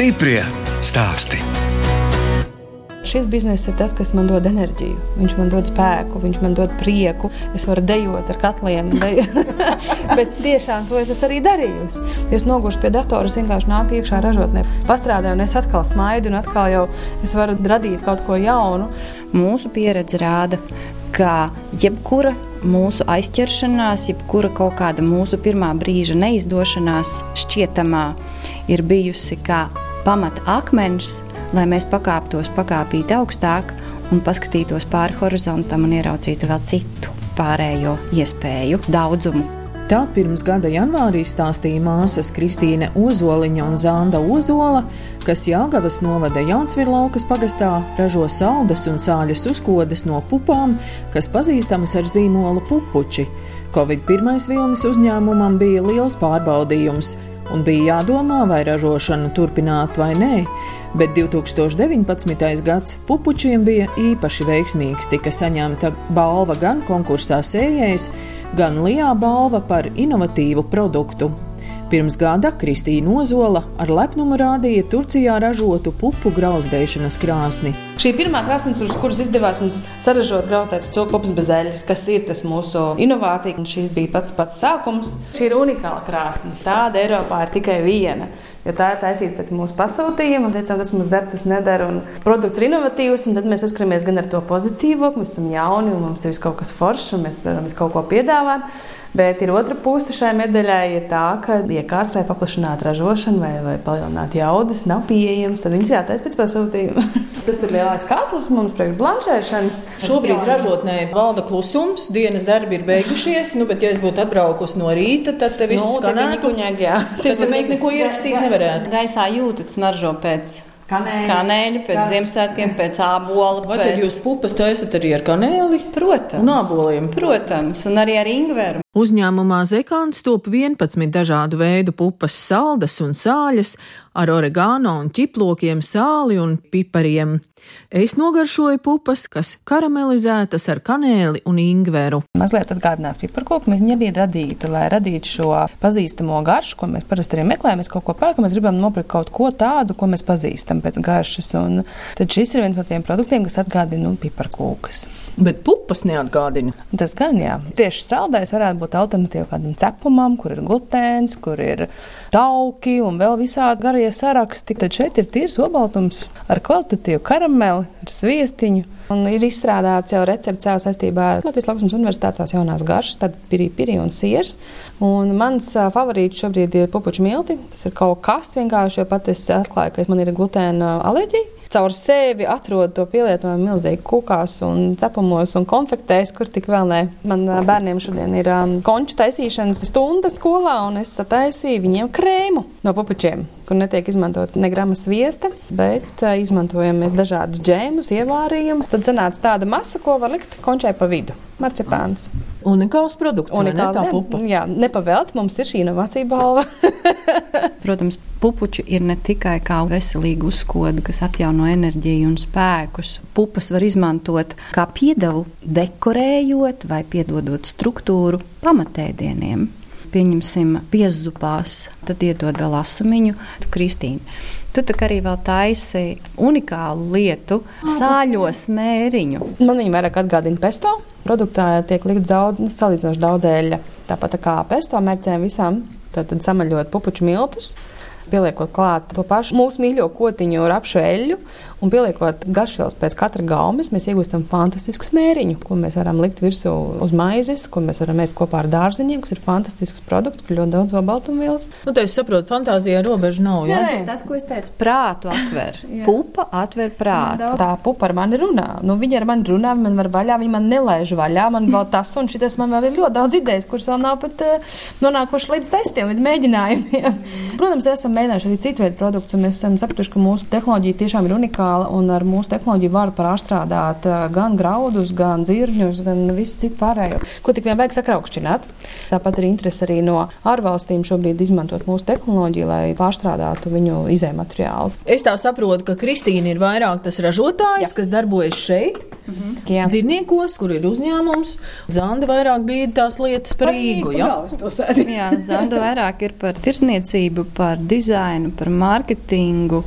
Stiprie stāsti. Šis bizness ir tas, kas man dod enerģiju. Viņš man dod spēku, viņš man dod prieku. Es varu dejot ar katliem, bet tiešām to es arī darīju. Es noguršu pie datora, es vienkārši nāku iekšā ražotnē, pastrādāju, un es atkal smaidu, un atkal jau es varu radīt kaut ko jaunu. Mūsu pieredze rāda, ka jebkura mūsu aizķeršanās, jebkura kaut kāda mūsu pirmā brīža neizdošanās šķietamā ir bijusi kā pamata akmens lai mēs pakāptos pakāpīt augstāk un paskatītos pāri horizontam un ieraudzītu vēl citu pārējo iespēju daudzumu. Tā pirms gada janvārī stāstīja māsas Kristīne Ozoliņa un Zanda Ozola, kas Jāgavas novada Jaunsvirlaukas pagastā ražo saldas un sāļas uzkodas no pupām, kas pazīstamas ar zīmolu pupuči. Covid pirmais vilnis uzņēmumam bija liels pārbaudījums, un bija jādomā, vai ražošanu turpināt vai nē bet 2019. gads pupučiem bija īpaši veiksmīgs. Tika saņemta balva gan konkursā sējējs, gan Lijā balva par inovatīvu produktu. Pirms gada Kristīna Ozola ar lepnumu rādīja Turcijā ražotu pupu grauzdēšanas krāsni. Šī pirmā krāsnes, uz kuras izdevās mums saražot grauzdētas cūkopas bez eļļas, kas ir tas mūsu inovācija, un šis bija pats pats sākums. Šī ir unikāla krāsne. Tāda Eiropā ir tikai viena. Jo tā ir taisīta pēc mūsu pasūtījuma, un teicām, tas mums der, tas nedara. Produkts ir inovatīvs, un tad mēs saskaramies gan ar to pozitīvo, ka mēs esam jauni un mums ir kaut kas foršs, un mēs varam kaut ko piedāvāt. Bet ir otra puse šai medaļai, ir tā, ka iekārts, lai paplašinātu ražošanu vai, vai palielinātu jaudas, nav pieejams, tad viņš jātaisa pēc pasūtījuma. tas ir lielais katls mums priekš blanšēšanas. Šobrīd ražotnē valda klusums, dienas darbi ir beigušies, nu, bet ja es būtu atbraukusi no rīta, tad viss nu, skanētu. Jā. Tad mēs neko ierakstīt nevarētu. Gaisā jūtat smaržo pēc Kanēļi. Kanēļi, pēc Ziemassvētkiem, pēc ābola. Vai pēc... tad jūs pupas taisat arī ar kanēli? Protams. Un āboliem? Protams, un arī ar ingveru. Uzņēmumā Zekāns top 11 dažādu veidu pupas, saldas un sāļas, ar oregāno un ķiplokiem, sāli un pipariem. Es nogaršoju pupas, kas karamelizētas ar kanēli un ingveru. Mazliet atgādināt piparkoku, viņa arī ir radīta, lai radītu šo pazīstamo garšu, ko mēs parasti arī meklējam. Mēs kaut ko pērkam, mēs gribam nopirkt kaut ko tādu, ko mēs pazīstam pēc garšas. Un tad šis ir viens no tiem produktiem, kas atgādina nu, piparkūkas. Bet pupas neatgādina. Tas gan jā. Tieši saldais varētu būt alternatīva kādam cepumam, kur ir glutēns, kur ir tauki un vēl visādi garie saraksti. Tad šeit ir tīrs obaltums ar kvalitatīvu karameli, ar sviestiņu. Un ir izstrādāts jau recepts saistībā ar Latvijas Latvijas Universitātās jaunās garšas, tad pirī, pirī un siers. Un mans favorīts šobrīd ir pupuču milti. Tas ir kaut kas vienkārši, jo pat es atklāju, ka man ir glutēna alerģija caur sevi atrod to pielietojumu milzīgi kukās, un cepumos un konfektēs, kur tik vēl ne. Man bērniem šodien ir um, konču taisīšanas stunda skolā, un es sataisīju viņiem krēmu no pupučiem, kur netiek izmantots ne grama sviesta, bet uh, izmantojam mēs dažādus džēmus, ievārījumus. Tad sanāca tāda masa, ko var likt končai pa vidu. Marcipāns. Unikāls produkts. Unikāls, ne, tā pupa. Jā, nepavēlt, mums ir šī inovācija balva. Protams, pupuči ir ne tikai kā veselīga uzkoda, kas atjauno enerģiju un spēkus. Pupas var izmantot kā piedevu, dekorējot vai piedodot struktūru pamatēdieniem. Pieņemsim, piezupās, tad iedod vēl asumiņu. Kristīna, tu tā arī vēl taisi unikālu lietu, sāļo smēriņu. Man viņa vairāk atgādina pesto. Produktā tiek likts daudz, nu, salīdzinoši daudz eļļa. Tāpat tā kā pesto mērcēm visām, tad, tad samaļot pupuču miltus pieliekot klāt to pašu mūsu mīļo kotiņu rapšu eļļu un pieliekot garšvielas pēc katra gaumes, mēs iegūstam fantastisku smēriņu, ko mēs varam likt virsū uz maizes, ko mēs varam ēst kopā ar dārziņiem, kas ir fantastisks produkts, kur ļoti daudz obaltumvielas. Nu, tā es saprotu, fantāzijā robeža nav. Jā, tas ir tas, ko es teicu, prātu atver. pupa atver prātu. Tā pupa ar mani runā. Nu, viņa ar mani runā, man var vaļā, viņa man nelaiž vaļā, man vēl tas un šitas man vēl ir ļoti daudz idejas, kuras vēl nav pat uh, nonākuši līdz testiem, līdz mēģinājumiem. Protams, esam mēģinājuši arī citu veidu produktus, un mēs esam sapratuši, ka mūsu tehnoloģija tiešām ir unikāla unikāla, un ar mūsu tehnoloģiju var pārstrādāt gan graudus, gan zirņus, gan visu citu pārējo, ko tik vien vajag sakraukšķināt. Tāpat ir interese arī no ārvalstīm šobrīd izmantot mūsu tehnoloģiju, lai pārstrādātu viņu izējumateriālu. Es tā saprotu, ka Kristīna ir vairāk tas ražotājs, Jā. kas darbojas šeit. Mhm. Jā. Dzīvniekos, kur ir uzņēmums, Zanda vairāk bija tās lietas par Rīgu. Ja? Jā, Zanda vairāk ir par tirsniecību, par dizainu, par mārketingu.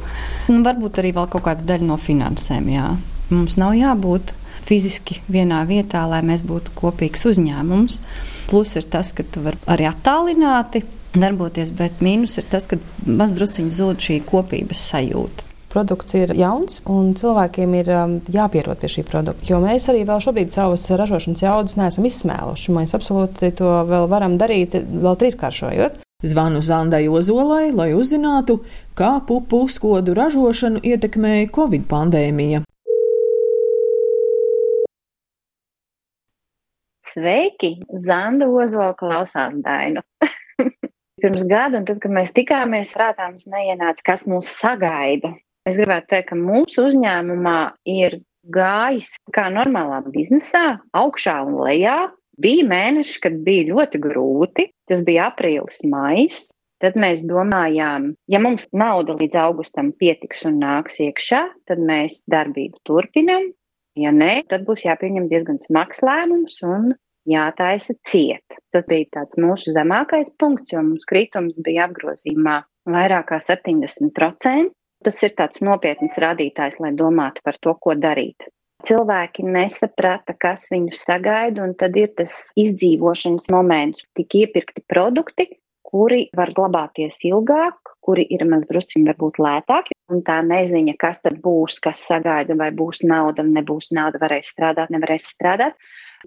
Nu, varbūt arī vēl kaut kāda daļa no finansēm. Jā. Mums nav jābūt fiziski vienā vietā, lai mēs būtu kopīgs uzņēmums. Plus ir tas, ka tu vari arī attālināti darboties, bet mīnus ir tas, ka mazdrusciņi zūd šī kopības sajūta produkts ir jauns un cilvēkiem ir um, jāpierod pie šī produkta. Jo mēs arī vēl šobrīd savas ražošanas jaudas neesam izsmēluši. Mēs absolūti to vēl varam darīt, vēl trīskāršojot. Zvanu Zandai Ozolai, lai uzzinātu, kā pupu uzkodu ražošanu ietekmēja Covid pandēmija. Sveiki! Zanda Ozola klausās Dainu. Pirms gada, un tad, kad mēs tikāmies, prātā mums neienāca, kas mūs sagaida. Es gribētu teikt, ka mūsu uzņēmumā ir gājis kā normālā biznesā, augšā un lejā. Bija mēneši, kad bija ļoti grūti, tas bija aprīlis, maijs. Tad mēs domājām, ja mums nauda līdz augustam pietiks un nāks iekšā, tad mēs darbību turpinam. Ja nē, tad būs jāpieņem diezgan smags lēmums un jātaisa ciet. Tas bija tāds mūsu zemākais punkts, jo mums kritums bija apgrozījumā vairāk kā 70%. Tas ir tāds nopietns rādītājs, lai domātu par to, ko darīt. Cilvēki nesaprata, kas viņus sagaida, un tad ir tas izdzīvošanas moments. Tik iepirkti produkti, kuri var glabāties ilgāk, kuri ir mazdrusciņi varbūt lētāki, un tā neziņa, kas tad būs, kas sagaida, vai būs nauda, nebūs nauda, varēs strādāt, nevarēs strādāt.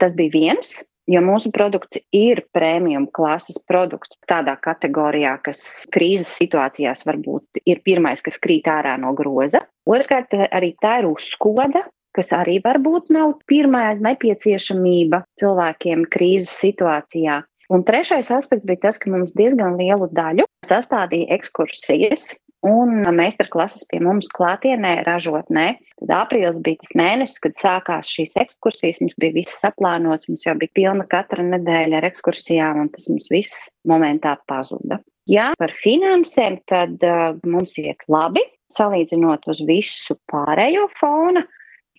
Tas bija viens, jo mūsu produkts ir prēmijuma klases produkts tādā kategorijā, kas krīzes situācijās varbūt ir pirmais, kas krīt ārā no groza. Otrkārt, arī tā ir uzskoda, kas arī varbūt nav pirmā nepieciešamība cilvēkiem krīzes situācijā. Un trešais aspekts bija tas, ka mums diezgan lielu daļu sastādīja ekskursijas, un meistarklases pie mums klātienē ražotnē. Tad aprīlis bija tas mēnesis, kad sākās šīs ekskursijas, mums bija viss saplānots, mums jau bija pilna katra nedēļa ar ekskursijām, un tas mums viss momentā pazuda. Jā, par finansēm tad uh, mums iet labi, salīdzinot uz visu pārējo fona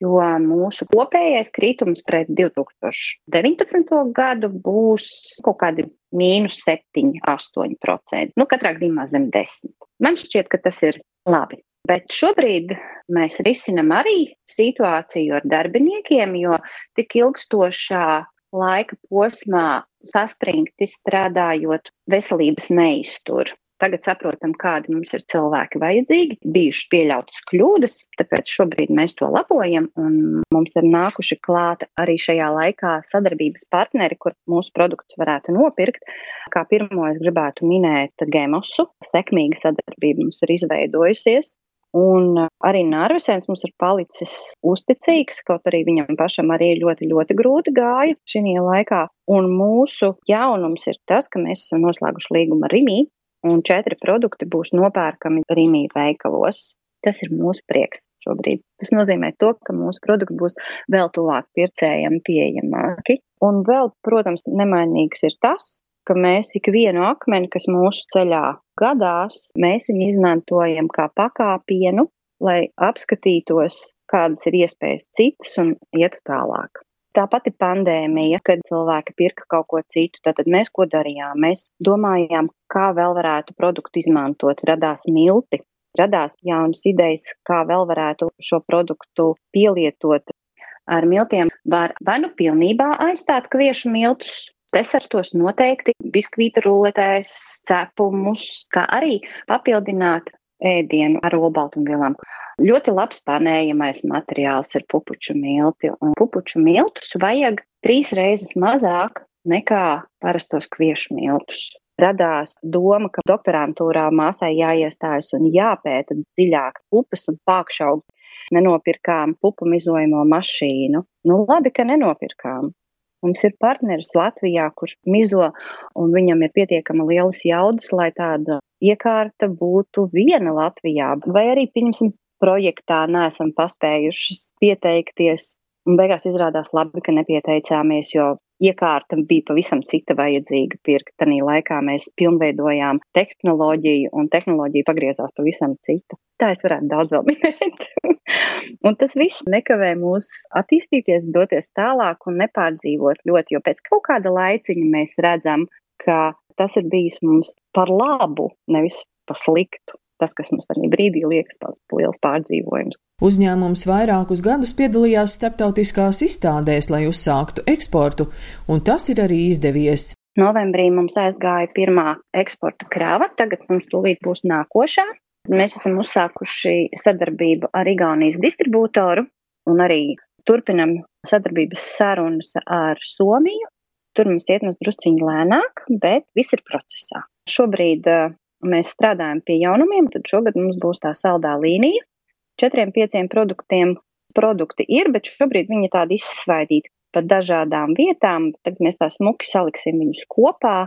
jo mūsu kopējais kritums pret 2019. gadu būs kaut kādi mīnus 7, 8%. Nu, katrā gadījumā zem 10. Man šķiet, ka tas ir labi. Bet šobrīd mēs risinam arī situāciju ar darbiniekiem, jo tik ilgstošā laika posmā saspringti strādājot veselības neiztur. Tagad saprotam, kādi mums ir cilvēki vajadzīgi, bijušas pieļautas kļūdas, tāpēc šobrīd mēs to labojam un mums ir nākuši klāt arī šajā laikā sadarbības partneri, kur mūsu produktus varētu nopirkt. Kā pirmo es gribētu minēt Gemosu. Sekmīga sadarbība mums ir izveidojusies. Un arī Nārvisēns mums ir palicis uzticīgs, kaut arī viņam pašam arī ļoti, ļoti grūti gāja šī laikā. Un mūsu jaunums ir tas, ka mēs esam noslēguši līgumu ar Rīgā, un četri produkti būs nopērkami Rīmī veikalos. Tas ir mūsu prieks šobrīd. Tas nozīmē to, ka mūsu produkti būs vēl tuvāk pircējiem pieejamāki. Un vēl, protams, nemainīgs ir tas, ka mēs ikvienu akmeni, kas mūsu ceļā gadās, mēs viņu izmantojam kā pakāpienu, lai apskatītos, kādas ir iespējas citas un ietu tālāk. Tā pati pandēmija, kad cilvēki pirka kaut ko citu, tad mēs ko darījām? Mēs domājām, kā vēl varētu produktu izmantot, radās milti, radās jaunas idejas, kā vēl varētu šo produktu pielietot. Ar miltiem var vai nu pilnībā aizstāt kviešu miltus, desertos noteikti biskvīta ruletēs, cepumus, kā arī papildināt ēdienu ar olbaltumvielām. Ļoti labs panējamais materiāls ir pupuču milti, un pupuču miltus vajag trīs reizes mazāk nekā parastos kviešu miltus. Radās doma, ka doktorantūrā māsai jāiestājas un jāpēta dziļāk pupas un pākšaugu. Nenopirkām pupu mizojamo mašīnu. Nu, labi, ka nenopirkām. Mums ir partneris Latvijā, kurš mizo, un viņam ir pietiekami lielas jaudas, lai tāda iekārta būtu viena Latvijā. Vai arī, pieņemsim, projektā neesam paspējušas pieteikties. Un beigās izrādās labi, ka nepieteicāmies, jo iekārta bija pavisam cita vajadzīga pirkt. Tanī laikā mēs pilnveidojām tehnoloģiju, un tehnoloģija pagriezās pavisam cita. Tā es varētu daudz vēl minēt. un tas viss nekavē mūs attīstīties, doties tālāk un nepārdzīvot ļoti, jo pēc kaut kāda laiciņa mēs redzam, ka tas ir bijis mums par labu, nevis par sliktu. Tas, kas mums arī brīdī liekas liels pārdzīvojums. Uzņēmums vairākus gadus piedalījās starptautiskās izstādēs, lai uzsāktu eksportu, un tas ir arī izdevies. Novembrī mums aizgāja pirmā eksporta krāva, tagad mums tūlīt būs nākošā. Mēs esam uzsākuši sadarbību ar Igaunijas distribūtoru un arī turpinam sadarbības sarunas ar Somiju. Tur mums iet mums drusciņi lēnāk, bet viss ir procesā. Šobrīd mēs strādājam pie jaunumiem, tad šogad mums būs tā saldā līnija. Četriem, pieciem produktiem produkti ir, bet šobrīd viņi tādi izsvaidīti pa dažādām vietām. Tagad mēs tā smuki saliksim viņus kopā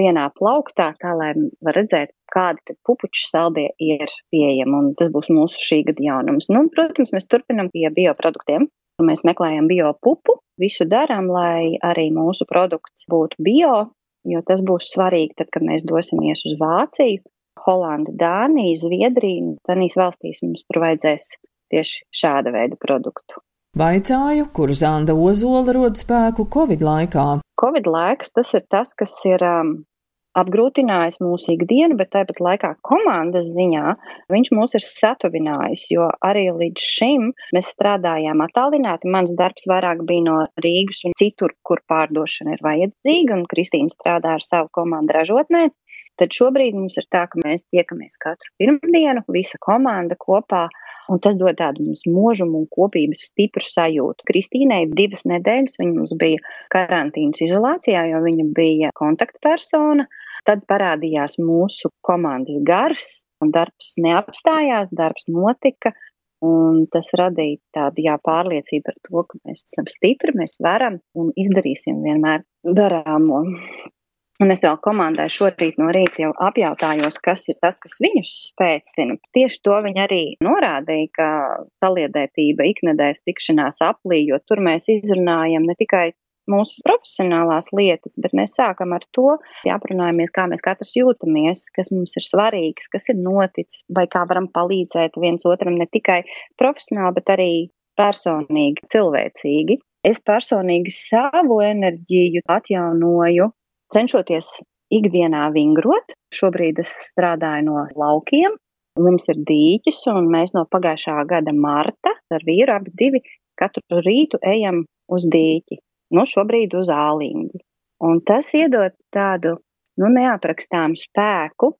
vienā plauktā, tā lai var redzēt, kādi pupuču saldie ir pieejami, un tas būs mūsu šī gada jaunums. Nu, protams, mēs turpinam pie bioproduktiem. Mēs meklējam biopupu, visu darām, lai arī mūsu produkts būtu bio, jo tas būs svarīgi tad, kad mēs dosimies uz Vāciju, Holandi, Dāniju, Zviedriju. Tanīs valstīs mums tur vajadzēs tieši šāda veida produktu. Vaicāju, kur Zanda Ozola rod spēku Covid laikā. Covid laiks tas ir tas, kas ir um, apgrūtinājis mūsu ikdienu, bet tāpat laikā komandas ziņā viņš mūs ir satuvinājis, jo arī līdz šim mēs strādājām attālināti. Mans darbs vairāk bija no Rīgas un citur, kur pārdošana ir vajadzīga, un Kristīna strādā ar savu komandu ražotnē. Tad šobrīd mums ir tā, ka mēs tiekamies katru pirmdienu, visa komanda kopā Un tas dod tādu mums mūžumu un kopības stipru sajūtu. Kristīnai divas nedēļas viņa mums bija karantīnas izolācijā, jo viņa bija kontaktpersona. Tad parādījās mūsu komandas gars, un darbs neapstājās, darbs notika. Un tas radīja tādu jā, pārliecību par to, ka mēs esam stipri, mēs varam un izdarīsim vienmēr darāmo. Un es vēl komandai šorīt no rīta jau apjautājos, kas ir tas, kas viņus spēcina. Tieši to viņi arī norādīja, ka saliedētība iknedēļas tikšanās aplī, jo tur mēs izrunājam ne tikai mūsu profesionālās lietas, bet mēs sākam ar to, aprunājamies, kā mēs katrs jūtamies, kas mums ir svarīgs, kas ir noticis, vai kā varam palīdzēt viens otram ne tikai profesionāli, bet arī personīgi, cilvēcīgi. Es personīgi savu enerģiju atjaunoju cenšoties ikdienā vingrot. Šobrīd es strādāju no laukiem. Mums ir dīķis, un mēs no pagājušā gada marta ar vīru abi divi katru rītu ejam uz dīķi. Nu, šobrīd uz ālīņu. Un tas iedod tādu nu, neaprakstāmu spēku,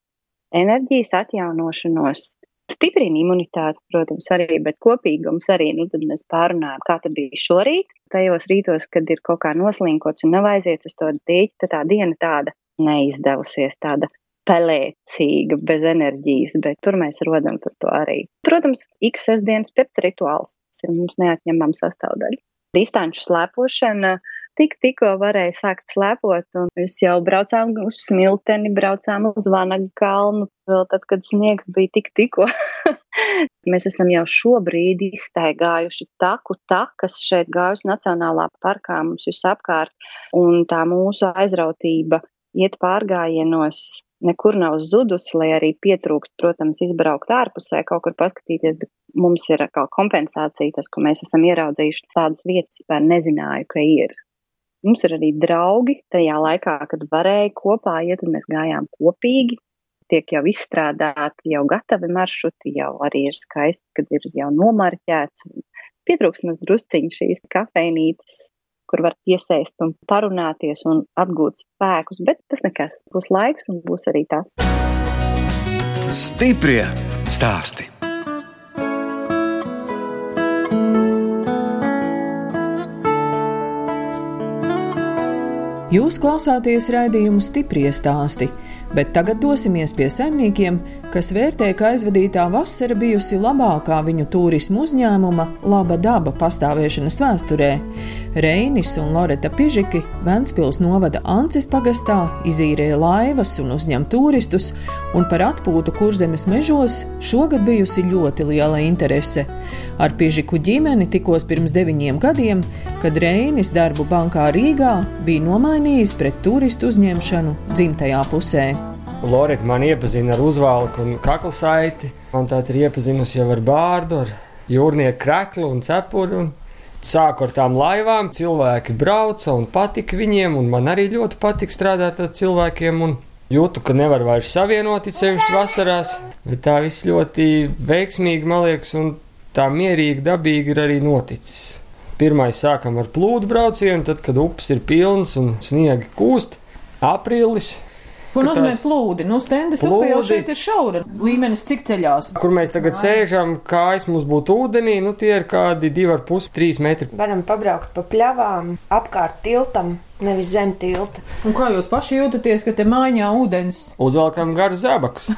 enerģijas atjaunošanos, stiprina imunitāti, protams, arī, bet kopīgums arī, nu, tad mēs pārunājam, kā tad bija šorīt, tajos rītos, kad ir kaut kā noslinkots un nav aiziet uz to dīķi, tad tā diena tāda neizdevusies, tāda pelēcīga, bez enerģijas, bet tur mēs rodam par to arī. Protams, ik sestdienas pēc rituāls, ir mums neatņemama sastāvdaļa. Distanču slēpošana tik, tikko varēja sākt slēpot, un mēs jau braucām uz smilteni, braucām uz Vanagu kalnu, vēl tad, kad sniegs bija tik tikko. mēs esam jau šobrīd izstaigājuši taku, takas šeit gājusi Nacionālā parkā mums visapkārt, un tā mūsu aizrautība iet pārgājienos nekur nav zudusi, lai arī pietrūkst, protams, izbraukt ārpusē, kaut kur paskatīties, bet mums ir kā kompensācija tas, ko mēs esam ieraudzījuši tādas vietas, vispār nezināju, ka ir. Mums ir arī draugi. Tajā laikā, kad varēja kopā iet, un mēs gājām kopīgi, tiek jau izstrādāti, jau gatavi maršruti, jau arī ir skaisti, kad ir jau nomarķēts. Pietrūkst mums drusciņi šīs kafejnītes, kur var iesēst un parunāties un atgūt spēkus, bet tas nekas. Būs laiks un būs arī tas. Stiprie stāsti! Jūs klausāties raidījumu stipri stāstī, bet tagad dosimies pie saimniekiem, kas vērtē, ka aizvadītā vasara bijusi labākā viņu turismu uzņēmuma laba daba pastāvēšanas vēsturē. Reinis un Loreta Pižiki Ventspils novada Ancis pagastā izīrēja laivas un uzņem turistus, un par atpūtu kurzemes mežos šogad bijusi ļoti liela interese. Ar Pižiku ģimeni tikos pirms deviņiem gadiem, kad Reinis darbu bankā Rīgā bija nomainījis pret turistu uzņemšanu dzimtajā pusē. Lorita man iepazina ar uzvalku un kaklu saiti Man tā ir iepazinusi jau ar bārdu, ar jūrnieku kreklu un cepuri. Un sāku ar tām laivām, cilvēki brauca un patika viņiem, un man arī ļoti patika strādāt ar cilvēkiem. Jūtu, ka nevar vairs savienot, it sevišķi vasarās, bet tā viss ļoti veiksmīgi, man liekas, un tā mierīgi, dabīgi ir arī noticis. Pirmais sākam ar plūdu braucienu, tad, kad upes ir pilnas un sniegi kūst. Aprīlis, Ko nozīmē plūdi? Nu, stendas upe jau šeit ir šaura. Līmenis cik ceļās? Kur mēs tagad sēžam, kājas mums būtu ūdenī, nu tie ir kādi 2,5-3 metri. Varam pabraukt pa pļavām, apkārt tiltam, nevis zem tilta. Un kā jūs paši jūtaties, ka te mājā ūdens? Uzvelkam garu zabakus.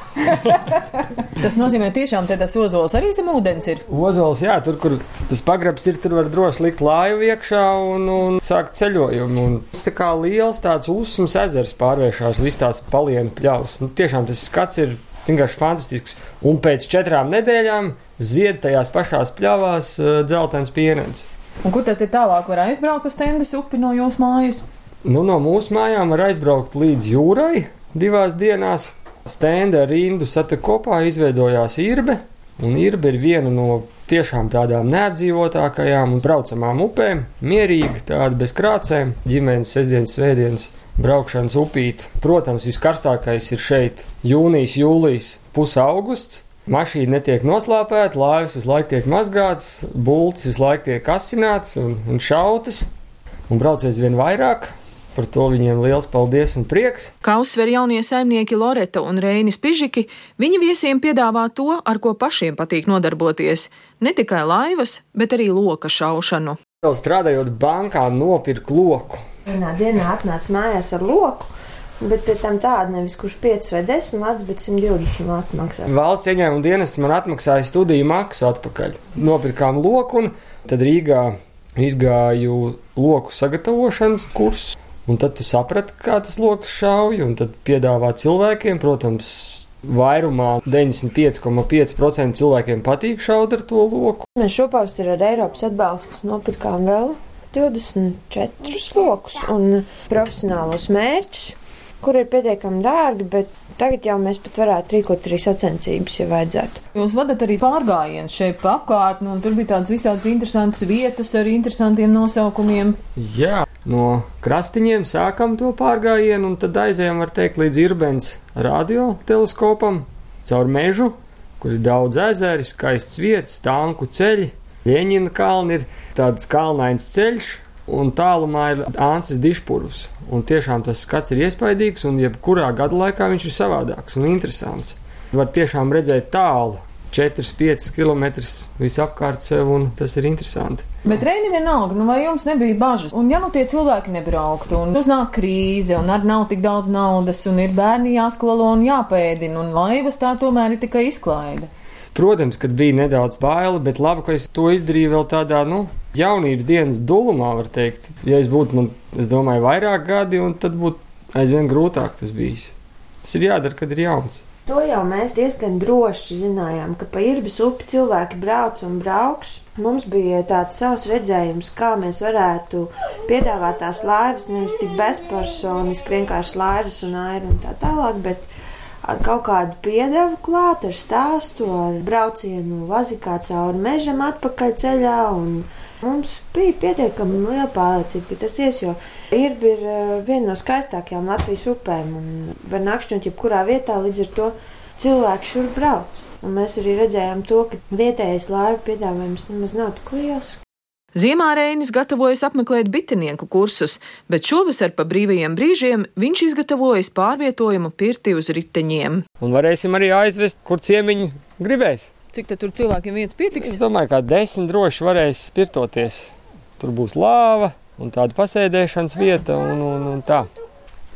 tas nozīmē tiešām te tas ozols arī zem ūdens ir. Ozols, jā, tur, kur tas pagrabs ir, tur var droši likt laivu iekšā un, un sākt ceļojumu. Un tas tā kā liels tāds uzsums ezers pārvēršās, viss tās palienu pļaus. Nu, tiešām tas skats ir vienkārši fantastisks. Un pēc četrām nedēļām zied tajās pašās pļavās uh, dzeltens pienens. Un kur tad tālāk var aizbraukt pa stendas upi no jūsu mājas? Nu, no mūsu mājām var aizbraukt līdz jūrai divās dienās. Stenda rindu satek kopā izveidojās irbe, un irbe ir viena no tiešām tādām neapdzīvotākajām un braucamām upēm. Mierīga, tāda bez krācēm, ģimenes sestdienas, svētdienas braukšanas upīte. Protams, viskarstākais ir šeit jūnijas, jūlijas, pusaugusts. Mašīna netiek noslāpēta, lāvis uz laiku tiek mazgāts, bults visu laiku tiek asināts un, un šautas, un braucies vien vairāk. Par to viņiem liels paldies un prieks. Kā uzsver jaunie saimnieki Loreta un Reinis Pižiki, viņi viesiem piedāvā to, ar ko pašiem patīk nodarboties - ne tikai laivas, bet arī loka šaušanu. Strādājot bankā, nopirkt loku. Vienā dienā atnāca mājās ar loku. Bet pēc tam tāda nevis kurš 5 vai 10 lats, bet 120 lats maksā. Valsts ieņēmuma dienas man atmaksāja studiju maksu atpakaļ. Nopirkām loku un tad Rīgā izgāju loku sagatavošanas kursu. Un tad tu saprati, kā tas lokus šauj, un tad piedāvā cilvēkiem, protams, vairumā 95,5% cilvēkiem patīk šaut ar to loku. Mēs šopavasarī ar Eiropas atbalstu nopirkām vēl 24 lokus un profesionālos mērķus, kur ir pietiekami dārgi, bet tagad jau mēs pat varētu rīkot arī sacensības, ja vajadzētu. Jūs vadat arī pārgājienus šeit pa apkārtni, un tur bija tādas visādas interesantas vietas ar interesantiem nosaukumiem. Jā, no krastiņiem sākam to pārgājienu, un tad aizējām, var teikt, līdz Irbens radioteleskopam, caur mežu, kur ir daudz ezeru, skaists vietas, tanku ceļi. Ļeņina kalni ir tāds kalnains ceļš, un tālumā ir Ansis Dišpurvs. Un tiešām tas skats ir iespaidīgs, un jebkurā gada laikā viņš ir savādāks un interesants. Var tiešām redzēt tālu, 4-5 km visapkārt sev, un tas ir interesanti. Bet Reini vienalga, nu vai jums nebija bažas? Un ja nu tie cilvēki nebrauktu, un uznāk krīze, un ar nav tik daudz naudas, un ir bērni jāskolo un jāpēdina, un laivas tā tomēr ir tikai izklaide. Protams, kad bija nedaudz baila, bet labi, ka es to izdarīju vēl tādā, nu, jaunības dienas dulumā, var teikt. Ja es būtu, man, es domāju, vairāk gadi, un tad būtu aizvien grūtāk tas bijis. Tas ir jādara, kad ir jauns. To jau mēs diezgan droši zinājām, ka pa Irbas upi cilvēki brauc un brauks. Mums bija tāds savs redzējums, kā mēs varētu piedāvāt tās laivas, nevis tik bezpersoniski, vienkārši laivas un aira un tā tālāk, bet ar kaut kādu piedevu klāt, ar stāstu, ar braucienu vazikā cauri mežam atpakaļ ceļā Mums bija pietiekami liela pārliecība, ka tas ies, jo Irba ir viena no skaistākajām Latvijas upēm un var nakšņot jebkurā vietā, līdz ar to cilvēki šur brauc. Un mēs arī redzējām to, ka vietējais laivu piedāvājums nemaz nav tik liels. Ziemā Reinis gatavojas apmeklēt bitinieku kursus, bet šovasar pa brīvajiem brīžiem viņš izgatavojas pārvietojumu pirti uz riteņiem. Un varēsim arī aizvest, kur ciemiņi gribēs. Cik tur cilvēkiem vietas pietiks? Es domāju, ka desmit droši varēs spirtoties. Tur būs lāva un tāda pasēdēšanas vieta un, un, un tā.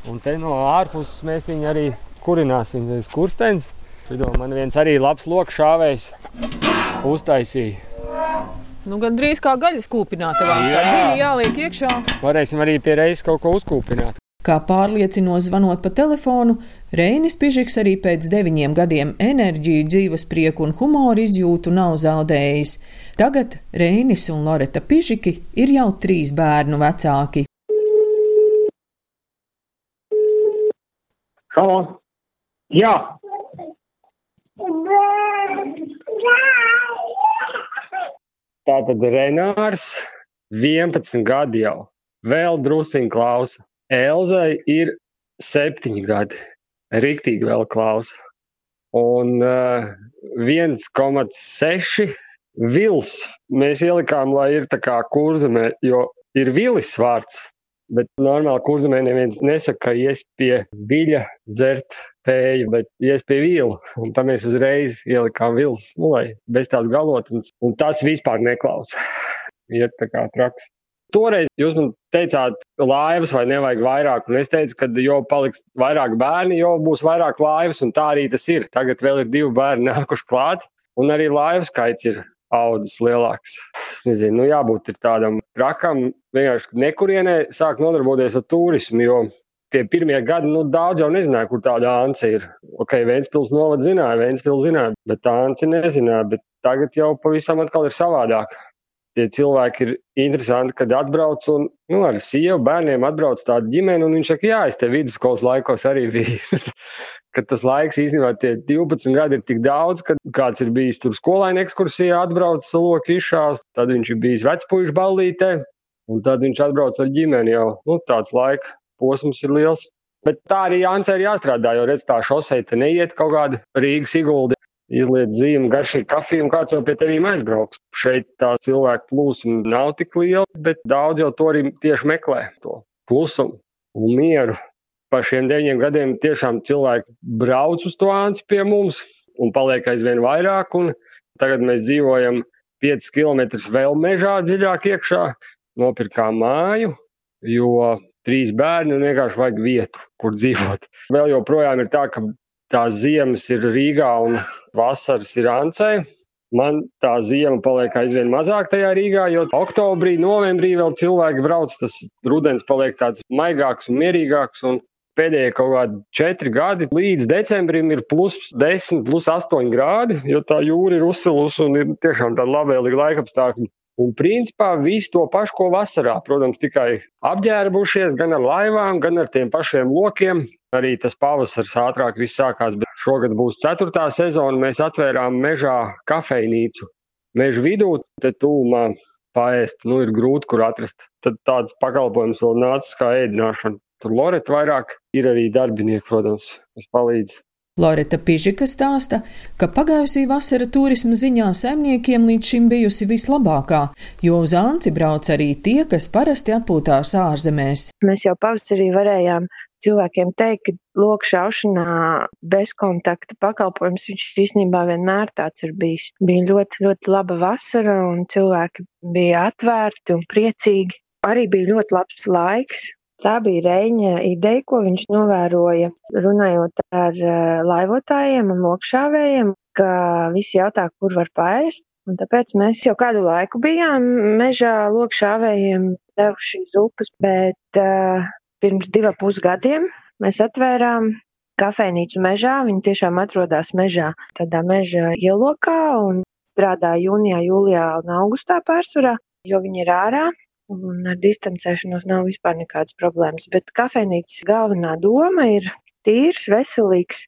Un te no ārpuses mēs viņu arī kurināsim uz kursteņa. Šido man viens arī labs loks šāvējs uztaisīja. Nu, gan drīz kā gaļas kūpināta. Jā, dziļi jāliek iekšā. Varēsim arī pie reizes kaut ko uzkūpināt. Kā pārliecino zvanot pa telefonu, Reinis Pižiks arī pēc deviņiem gadiem enerģiju, dzīves prieku un humoru izjūtu nav zaudējis. Tagad Reinis un Loreta Pižiki ir jau trīs bērnu vecāki. Halo! Jā! Tātad Renārs 11 gadi jau, vēl drusciņi klausa. Elzai ir 7 gadi, riktīgi vēl klausa. Un uh, 1,6 vils mēs ielikām, lai ir tā kā kurzemē, jo ir vilis vārds. Bet normāli kurzemē neviens nesaka, ka ies pie viļa dzert tēju, bet ies pie vīla. Un tam mēs uzreiz ielikām vils, nu, lai bez tās galotnes. Un tas vispār neklausa. Iet tā kā traks. Toreiz jūs man teicāt, laivas vai nevajag vairāk, un es teicu, ka jo paliks vairāk bērni, jo būs vairāk laivas, un tā arī tas ir. Tagad vēl ir divi bērni nākuši klāt, un arī laivu skaits ir audzes lielāks. Es nezinu, nu jābūt tādam trakam, vienkārši nekurienē sāk nodarboties ar turismu, jo tie pirmie gadi, nu daudz jau nezināja, kur tāda ānce ir. Ok, Vēnspils novad zināja, Vēnspils zināja, bet tā ānce nezināja, bet tagad jau pavisam atkal ir savādāk. Tie cilvēki ir interesanti, kad atbrauc un nu, ar sievu bērniem atbrauc tāda ģimene, un viņš saka, jā, es te vidusskolas laikos arī biju. ka tas laiks īstenībā tie 12 gadi ir tik daudz, ka kāds ir bijis tur skolaini ekskursijā, atbraucis loku izšās, tad viņš ir bijis vecpuļš ballītē, un tad viņš atbrauc ar ģimeni jau. Nu, tāds laika posms ir liels. Bet tā arī Jānis ir jāstrādā, jo redz, tā šosei te neiet kaut kāda Rīgas iguldi. Izliet zīmi, garšīgi kafiju, un kāds jau pie tevis aizbrauks. Šeit tā cilvēku plūsma nav tik liela, bet daudz jau to arī tieši meklē, to klusumu un mieru pa šiem deviņiem gadiem tiešām cilvēki brauc uz to ānci pie mums un paliek aizvien vairāk. Tagad mēs dzīvojam 5 km vēl mežā dziļāk iekšā, nopirkām māju, jo trīs bērni un vienkārši vajag vietu, kur dzīvot. Vēl joprojām ir tā, ka tās ziemas ir Rīgā un vasaras ir Ancē. Man tā zima paliek aizvien mazāk tajā Rīgā, jo oktobrī, novembrī vēl cilvēki brauc. Tas rudens paliek tāds maigāks un mierīgāks. Un pēdējie kaut kādi četri gadi līdz decembrim ir plus 10, plus 8 grādi, jo tā jūra ir uzsilusi un ir tiešām tāda labvēlīga laikapstākļa. Un principā visu to pašu, ko vasarā, protams, tikai apģērbušies gan ar laivām, gan ar tiem pašiem lokiem. Arī tas pavasars ātrāk viss sākās, bet šogad būs ceturtā sezona. Mēs atvērām mežā kafejnīcu. Meža vidū, te tūmā paēst, nu ir grūti, kur atrast. Tad tāds pakalpojums vēl nācis kā ēdināšana. Tur Loreta vairāk ir arī darbinieki, protams, kas palīdz. Loreta Pižika stāsta, ka pagājusī vasara turisma ziņā saimniekiem līdz šim bijusi vislabākā, jo uz Anci brauc arī tie, kas parasti atpūtās ārzemēs. Mēs jau pavasarī varējām cilvēkiem teikt, ka lokšaušanā bezkontakta pakalpojums viņš īstenībā vienmēr tāds ir bijis. Bija ļoti, ļoti laba vasara un cilvēki bija atvērti un priecīgi. Arī bija ļoti labs laiks, Tā bija Reņa ideja, ko viņš novēroja runājot ar eh, laivotājiem un lokšāvējiem, ka visi jautā, kur var paēst. Un tāpēc mēs jau kādu laiku bijām mežā lokšāvējiem devuši uz upes, bet uh, pirms diva pusgadiem mēs atvērām kafejnīcu mežā. Viņi tiešām atrodas mežā, tādā meža ielokā un strādā jūnijā, jūlijā un augustā pārsvarā, jo viņi ir ārā un ar distancēšanos nav vispār nekādas problēmas. Bet kafejnīcas galvenā doma ir tīrs, veselīgs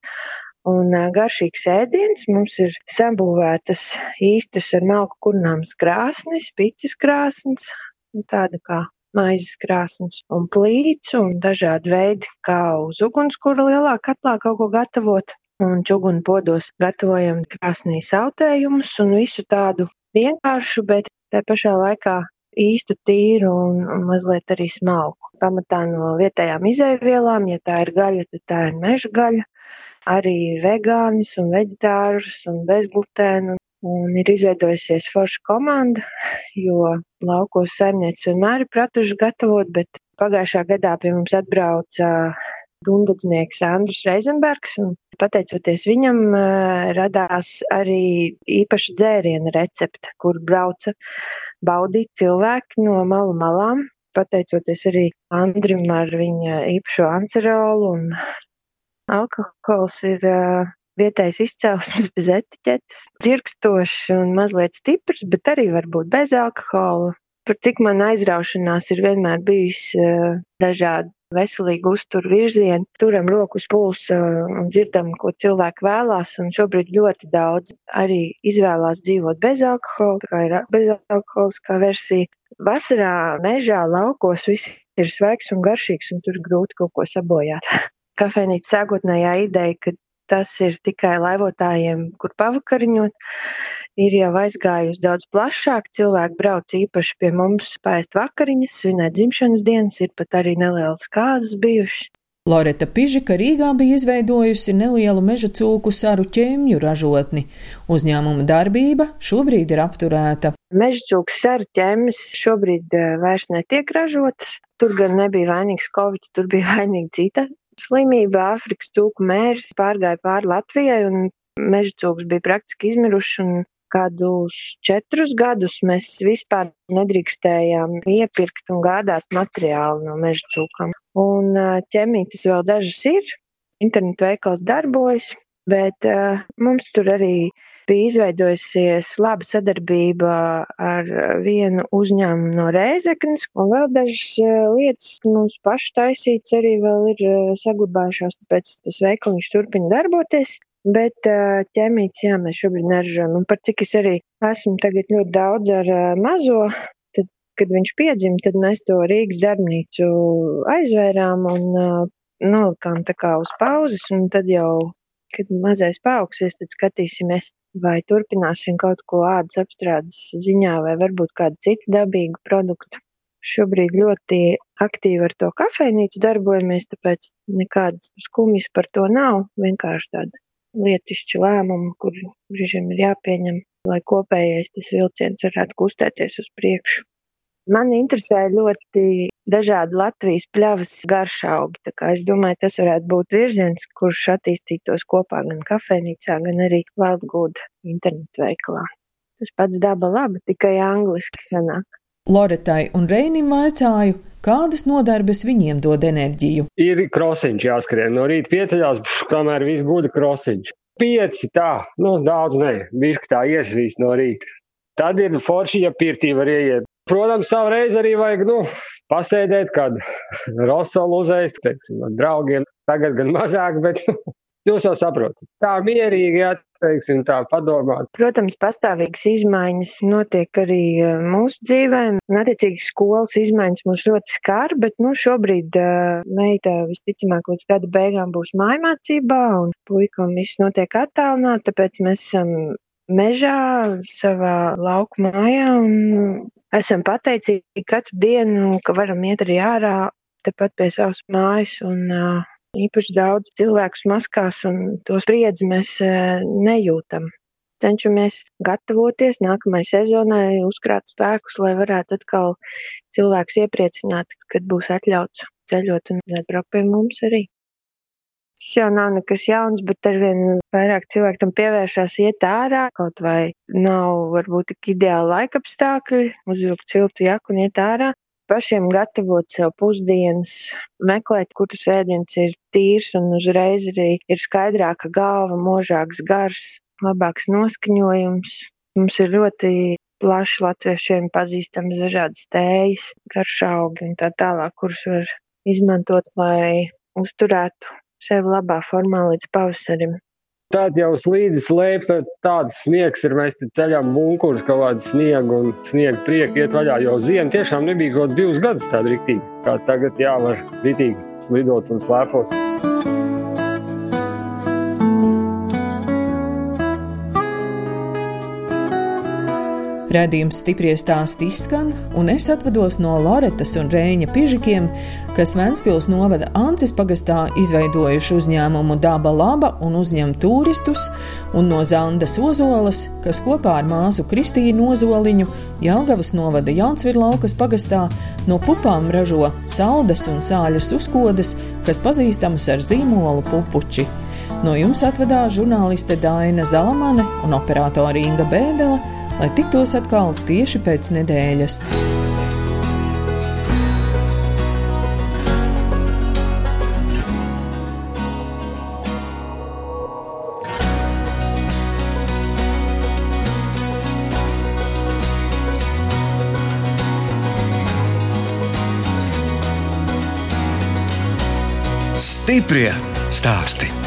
un garšīgs ēdiens. Mums ir sabūvētas īstas ar malku kurināmas krāsnes, picis krāsnes, tāda kā maizes krāsnes un plīts un dažādi veidi, kā uz ugunskura lielā katlā kaut ko gatavot. Un čugunu podos gatavojam krāsnī sautējumus un visu tādu vienkāršu, bet tā pašā laikā īstu tīru un, un mazliet arī smalku. Pamatā no vietējām izēvielām, ja tā ir gaļa, tad tā ir meža gaļa, arī vegānis un veģetārus un bezglutēnu. Un ir izveidojusies forša komanda, jo laukos saimnieci vienmēr ir pratuši gatavot, bet pagājušā gadā pie mums atbrauca Gundadznieks Andris Reizenbergs, un pateicoties viņam radās arī īpaša dzēriena recepte, kur brauca baudīt cilvēki no malu malām, pateicoties arī Andrim ar viņa īpašo ancerolu, un alkohols ir vietējais izcelsmes bez etiķetes, dzirkstošs un mazliet stiprs, bet arī varbūt bez alkohola. Par cik man aizraušanās ir vienmēr bijis dažādi veselīgu uzturu virzienu, turam roku uz pulsa un dzirdam, ko cilvēki vēlās. Un šobrīd ļoti daudz arī izvēlās dzīvot bez alkohola, tā kā ir bezalkoholiskā versija. Vasarā mežā, laukos viss ir svaigs un garšīgs, un tur grūti kaut ko sabojāt. Kafejnīca sākotnējā ideja, ka tas ir tikai laivotājiem, kur pavakariņot, ir jau aizgājusi daudz plašāk. Cilvēki brauc īpaši pie mums pēst vakariņas, svinēt dzimšanas dienas, ir pat arī nelielas kāzas bijušas. Loreta Pižika Rīgā bija izveidojusi nelielu meža cūku saru ķēmju ražotni. Uzņēmuma darbība šobrīd ir apturēta. Meža cūku saru ķēmis šobrīd eh, vairs netiek ražotas. Tur gan nebija vainīgs Covid, tur bija vainīga cita slimība. Āfrikas cūku mērs pārgāja pāri Latvijai un meža cūks bija praktiski izmiruši. Un kādus četrus gadus mēs vispār nedrīkstējām iepirkt un gādāt materiālu no meža cūkām. Un ķemītes vēl dažas ir, internetu veikals darbojas, bet uh, mums tur arī bija izveidojusies laba sadarbība ar vienu uzņēmumu no Rēzeknes, un vēl dažas lietas mums paši taisīts arī vēl ir saglabājušās, tāpēc tas veikaliņš turpina darboties. Bet ķēmītes, jā, mēs šobrīd neražojam. Un par cik es arī esmu tagad ļoti daudz ar mazo, tad, kad viņš piedzima, tad mēs to Rīgas darbnīcu aizvērām un nolikām tā kā uz pauzes, un tad jau, kad mazais paaugsies, tad skatīsimies, vai turpināsim kaut ko ādas apstrādes ziņā, vai varbūt kādu citu dabīgu produktu. Šobrīd ļoti aktīvi ar to kafejnīcu darbojamies, tāpēc nekādas skumjas par to nav, vienkārši tāda lietišķi lēmumi, kur brīžiem ir jāpieņem, lai kopējais tas vilciens varētu kustēties uz priekšu. Man interesē ļoti dažādi Latvijas pļavas garšaugi, es domāju, tas varētu būt virziens, kurš attīstītos kopā gan kafejnīcā, gan arī Wildgood internetu veikalā. Tas pats daba labi, tikai angliski sanāk. Loretai un Reinim vaicāju, kādas nodarbes viņiem dod enerģiju. Ir krosiņš jāskrien no rīta pieceļās, kamēr viss guļ krosiņš. Pieci tā, nu daudz ne, bišķi tā iesvīst no rīta. Tad ir forši, ja pirtī var ieiet. Protams, savreiz arī vajag, nu, pasēdēt, kad rosolu uzēst, teiksim, ar draugiem. Tagad gan mazāk, bet nu, Jūs jau saprotat. Tā mierīgi, jā, teiksim, tā padomāt. Protams, pastāvīgas izmaiņas notiek arī e, mūsu dzīvē. Un, attiecīgi, skolas izmaiņas mūs ļoti skar, bet, nu, šobrīd uh, meita visticamāk līdz gada beigām būs mājmācībā, un puikam viss notiek attālināt, tāpēc mēs esam mežā, savā lauku mājā, un esam pateicīgi katru dienu, ka varam iet arī ārā, tepat pie savas mājas, un uh, īpaši daudz cilvēkus maskās, un to spriedzi mēs e, nejūtam. Cenšamies gatavoties nākamajai sezonai, uzkrāt spēkus, lai varētu atkal cilvēkus iepriecināt, kad būs atļauts ceļot un atbraukt pie mums arī. Tas jau nav nekas jauns, bet arvien vairāk cilvēki tam pievēršās iet ārā, kaut vai nav varbūt tik ideāli laikapstākļi, uzvilkt siltu jaku un iet ārā pašiem gatavot sev pusdienas, meklēt, kur tas ēdiens ir tīrs un uzreiz arī ir skaidrāka galva, možāks gars, labāks noskaņojums. Mums ir ļoti plaši latviešiem pazīstams dažādas tējas, garšaugi un tā tālāk, kurus var izmantot, lai uzturētu sevi labā formā līdz pavasarim. Tad jau slīdis lēp, tāds sniegs ir, mēs te ceļām bunkurus, kaut kādu sniegu un sniegu prieku iet vaļā, jo ziema tiešām nebija kaut kāds divus gadus tāda riktīgi, kā tagad jāvar ritīgi slidot un slēpot. Radījums stipri stāst izskan, un es atvados no Loretas un Rēņa pižikiem, kas Ventspils novada Ancis pagastā izveidojuši uzņēmumu Daba Laba un uzņem turistus, un no Zandas Ozolas, kas kopā ar māsu Kristīnu Ozoliņu Jelgavas novada Jaunsvirlaukas pagastā no pupām ražo saldas un sāļas uzkodas, kas pazīstamas ar zīmolu pupuči. No jums atvedās žurnāliste Dāna Zalamane un operātore Inga Bēdele lai tiktos atkal tieši pēc nedēļas. Stiprie stāsti.